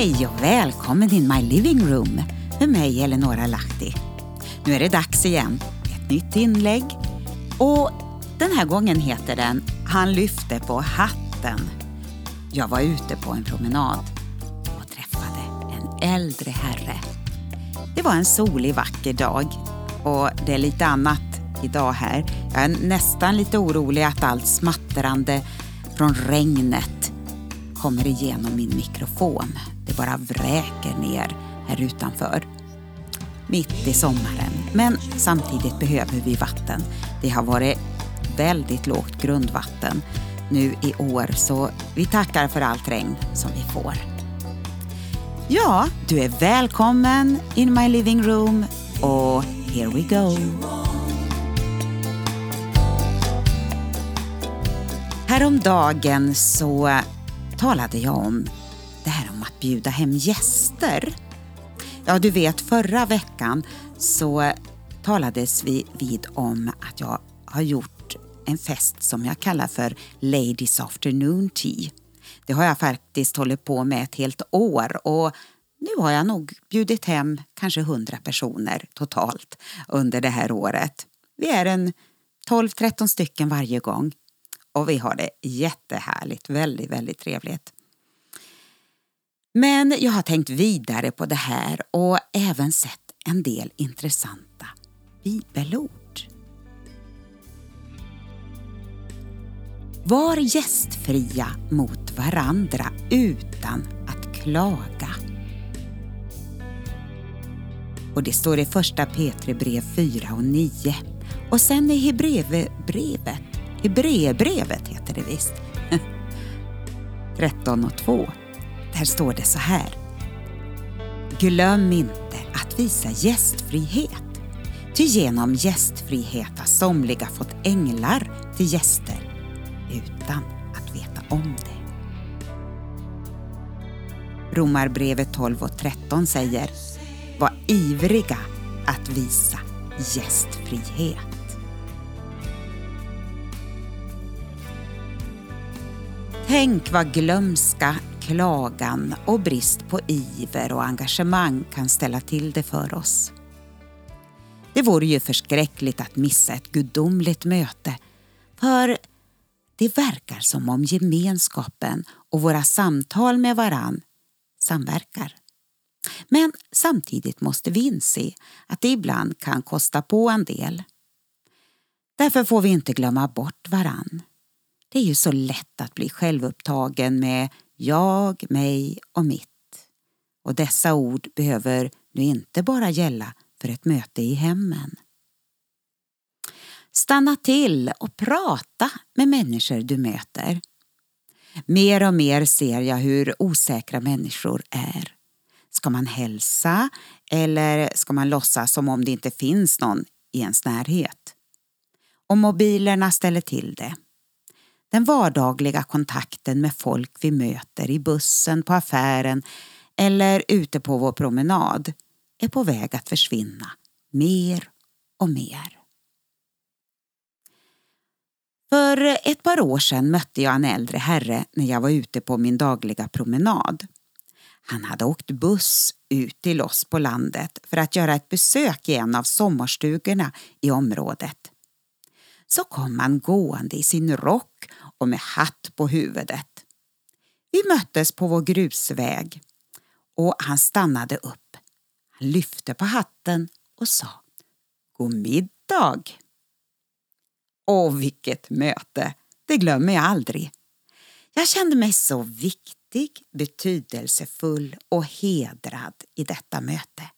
Hej och välkommen till my living room med mig Eleonora Lahti. Nu är det dags igen. Ett nytt inlägg. Och den här gången heter den Han lyfte på hatten. Jag var ute på en promenad och träffade en äldre herre. Det var en solig vacker dag och det är lite annat idag här. Jag är nästan lite orolig att allt smattrande från regnet kommer igenom min mikrofon. Det bara vräker ner här utanför. Mitt i sommaren. Men samtidigt behöver vi vatten. Det har varit väldigt lågt grundvatten nu i år så vi tackar för allt regn som vi får. Ja, du är välkommen in my living room och here we go. Häromdagen så talade jag om att bjuda hem gäster. Ja, du vet förra veckan så talades vi vid om att jag har gjort en fest som jag kallar för Ladies Afternoon Tea. Det har jag faktiskt hållit på med ett helt år och nu har jag nog bjudit hem kanske hundra personer totalt under det här året. Vi är en 12-13 stycken varje gång och vi har det jättehärligt, väldigt, väldigt trevligt. Men jag har tänkt vidare på det här och även sett en del intressanta bibelord. Var gästfria mot varandra utan att klaga. Och det står i första Petri brev 4 och 9. Och sen i Hebreerbrevet, Hebreerbrevet heter det visst, 13 och 2. Här står det så här. Glöm inte att visa gästfrihet. Ty genom gästfrihet har somliga fått änglar till gäster utan att veta om det. Romarbrevet 12 och 13 säger Var ivriga att visa gästfrihet. Tänk vad glömska, klagan och brist på iver och engagemang kan ställa till det för oss. Det vore ju förskräckligt att missa ett gudomligt möte för det verkar som om gemenskapen och våra samtal med varann samverkar. Men samtidigt måste vi inse att det ibland kan kosta på en del. Därför får vi inte glömma bort varann. Det är ju så lätt att bli självupptagen med jag, mig och mitt. Och dessa ord behöver nu inte bara gälla för ett möte i hemmen. Stanna till och prata med människor du möter. Mer och mer ser jag hur osäkra människor är. Ska man hälsa eller ska man låtsas som om det inte finns någon i ens närhet? Och mobilerna ställer till det. Den vardagliga kontakten med folk vi möter i bussen, på affären eller ute på vår promenad är på väg att försvinna mer och mer. För ett par år sedan mötte jag en äldre herre när jag var ute på min dagliga promenad. Han hade åkt buss ut till oss på landet för att göra ett besök i en av sommarstugorna i området. Så kom han gående i sin rock och med hatt på huvudet. Vi möttes på vår grusväg och han stannade upp. Han lyfte på hatten och sa God middag! Åh, vilket möte! Det glömmer jag aldrig. Jag kände mig så viktig, betydelsefull och hedrad i detta möte.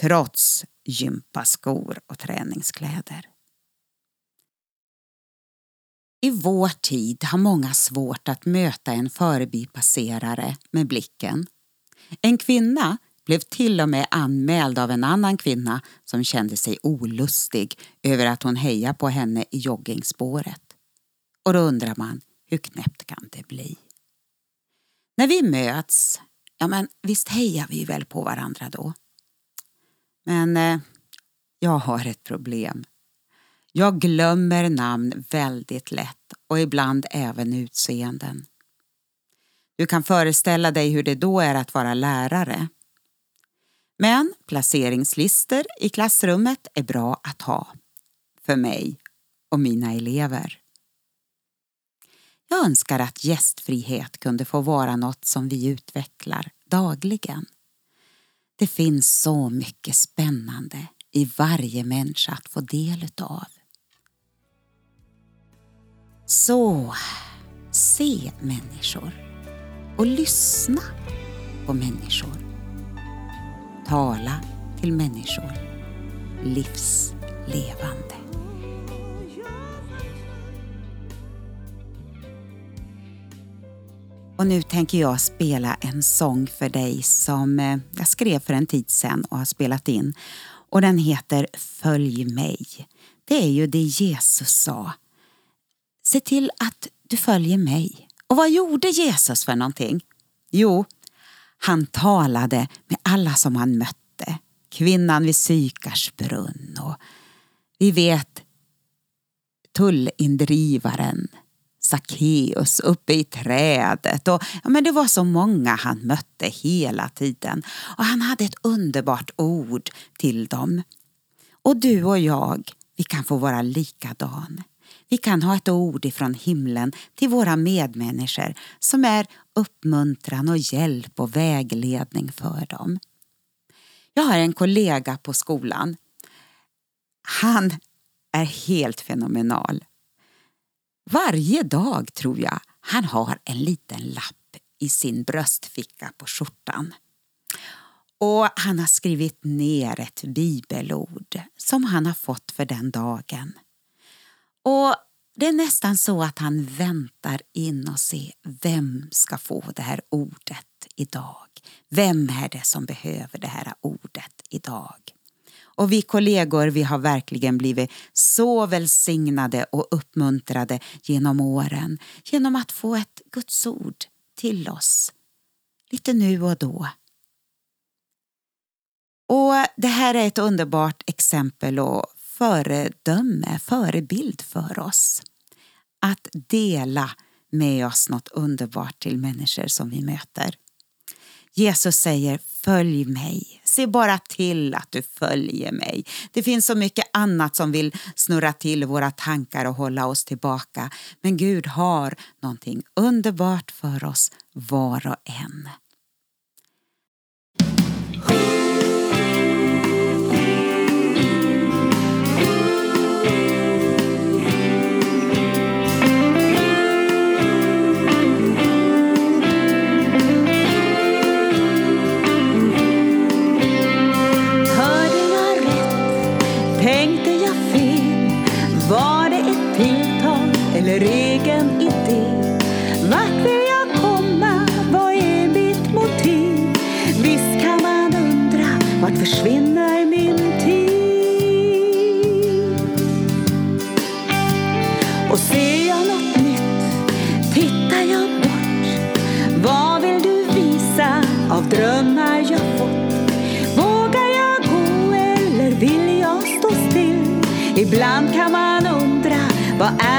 Trots gympaskor och träningskläder. I vår tid har många svårt att möta en förbipasserare med blicken. En kvinna blev till och med anmäld av en annan kvinna som kände sig olustig över att hon hejade på henne i joggingspåret. Och då undrar man, hur knäppt kan det bli? När vi möts, ja men visst hejar vi väl på varandra då? Men eh, jag har ett problem. Jag glömmer namn väldigt lätt och ibland även utseenden. Du kan föreställa dig hur det då är att vara lärare. Men placeringslistor i klassrummet är bra att ha. För mig och mina elever. Jag önskar att gästfrihet kunde få vara något som vi utvecklar dagligen. Det finns så mycket spännande i varje människa att få del utav. Så, se människor och lyssna på människor. Tala till människor livslevande. Och nu tänker jag spela en sång för dig som eh, jag skrev för en tid sedan och har spelat in. Och den heter Följ mig. Det är ju det Jesus sa. Se till att du följer mig. Och vad gjorde Jesus för någonting? Jo, han talade med alla som han mötte. Kvinnan vid Sykars brunn och vi vet tullindrivaren Sackeus uppe i trädet. Och, ja, men det var så många han mötte hela tiden. Och han hade ett underbart ord till dem. Och du och jag, vi kan få vara likadan. Vi kan ha ett ord ifrån himlen till våra medmänniskor som är uppmuntran och hjälp och vägledning för dem. Jag har en kollega på skolan. Han är helt fenomenal. Varje dag tror jag han har en liten lapp i sin bröstficka på skjortan. Och han har skrivit ner ett bibelord som han har fått för den dagen. Och det är nästan så att han väntar in och ser vem ska få det här ordet idag. Vem är det som behöver det här ordet idag? Och vi kollegor vi har verkligen blivit så välsignade och uppmuntrade genom åren genom att få ett Guds ord till oss. Lite nu och då. Och Det här är ett underbart exempel och föredöme, förebild för oss. Att dela med oss något underbart till människor som vi möter. Jesus säger följ mig. Se bara till att du följer mig. Det finns så mycket annat som vill snurra till våra tankar och hålla oss tillbaka. Men Gud har någonting underbart för oss var och en. Undra, vad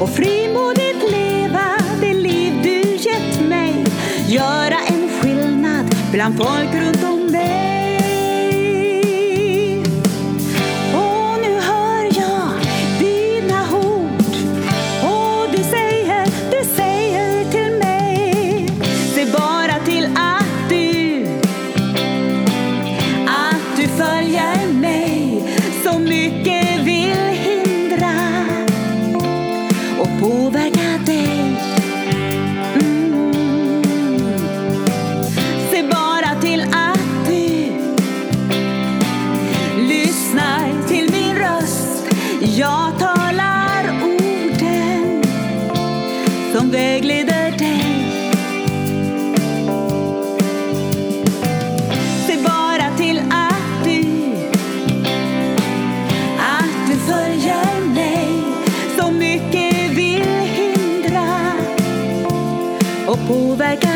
och frimodigt leva det liv du gett mig. Göra en skillnad bland folk runt om back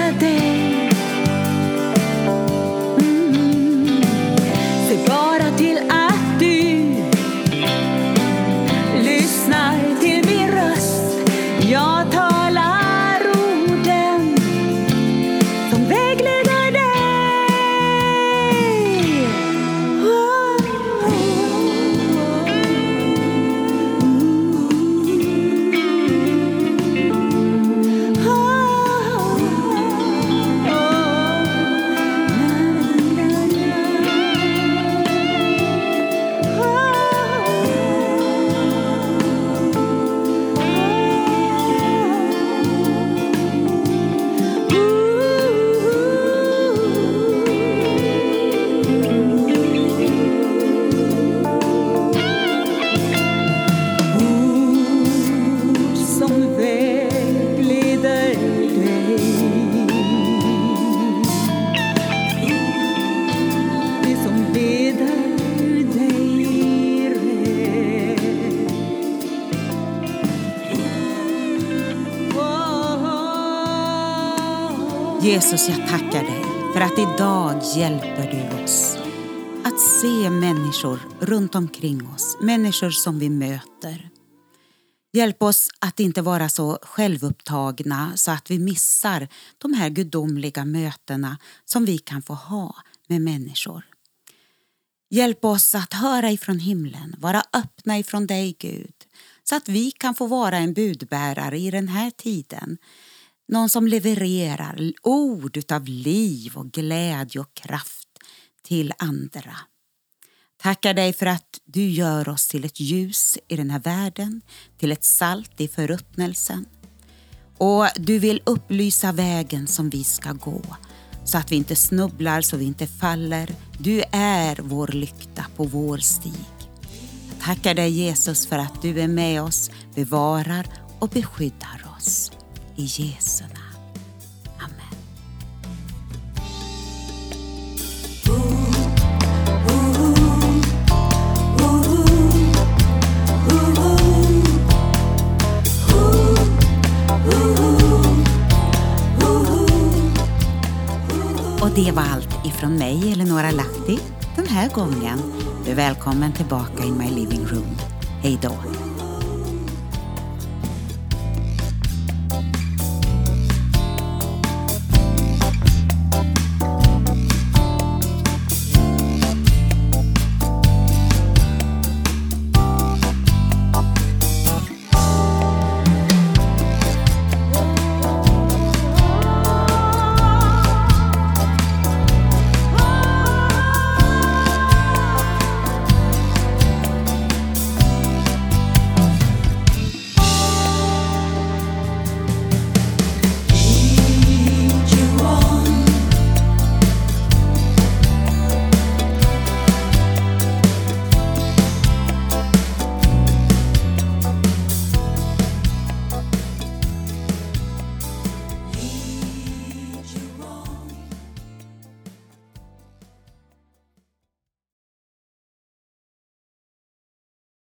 Jesus, jag tackar dig för att idag hjälper du oss att se människor runt omkring oss, människor som vi möter. Hjälp oss att inte vara så självupptagna så att vi missar de här gudomliga mötena som vi kan få ha med människor. Hjälp oss att höra ifrån himlen, vara öppna ifrån dig Gud, så att vi kan få vara en budbärare i den här tiden. Någon som levererar ord utav liv och glädje och kraft till andra. Tackar dig för att du gör oss till ett ljus i den här världen, till ett salt i förruttnelsen. Och du vill upplysa vägen som vi ska gå så att vi inte snubblar, så vi inte faller. Du är vår lykta på vår stig. Jag tackar dig Jesus för att du är med oss, bevarar och beskyddar oss. I Jesu namn. Amen. Och det var allt ifrån mig, Eleonora Lahti, den här gången. Du är välkommen tillbaka in My Living Room. Hej då!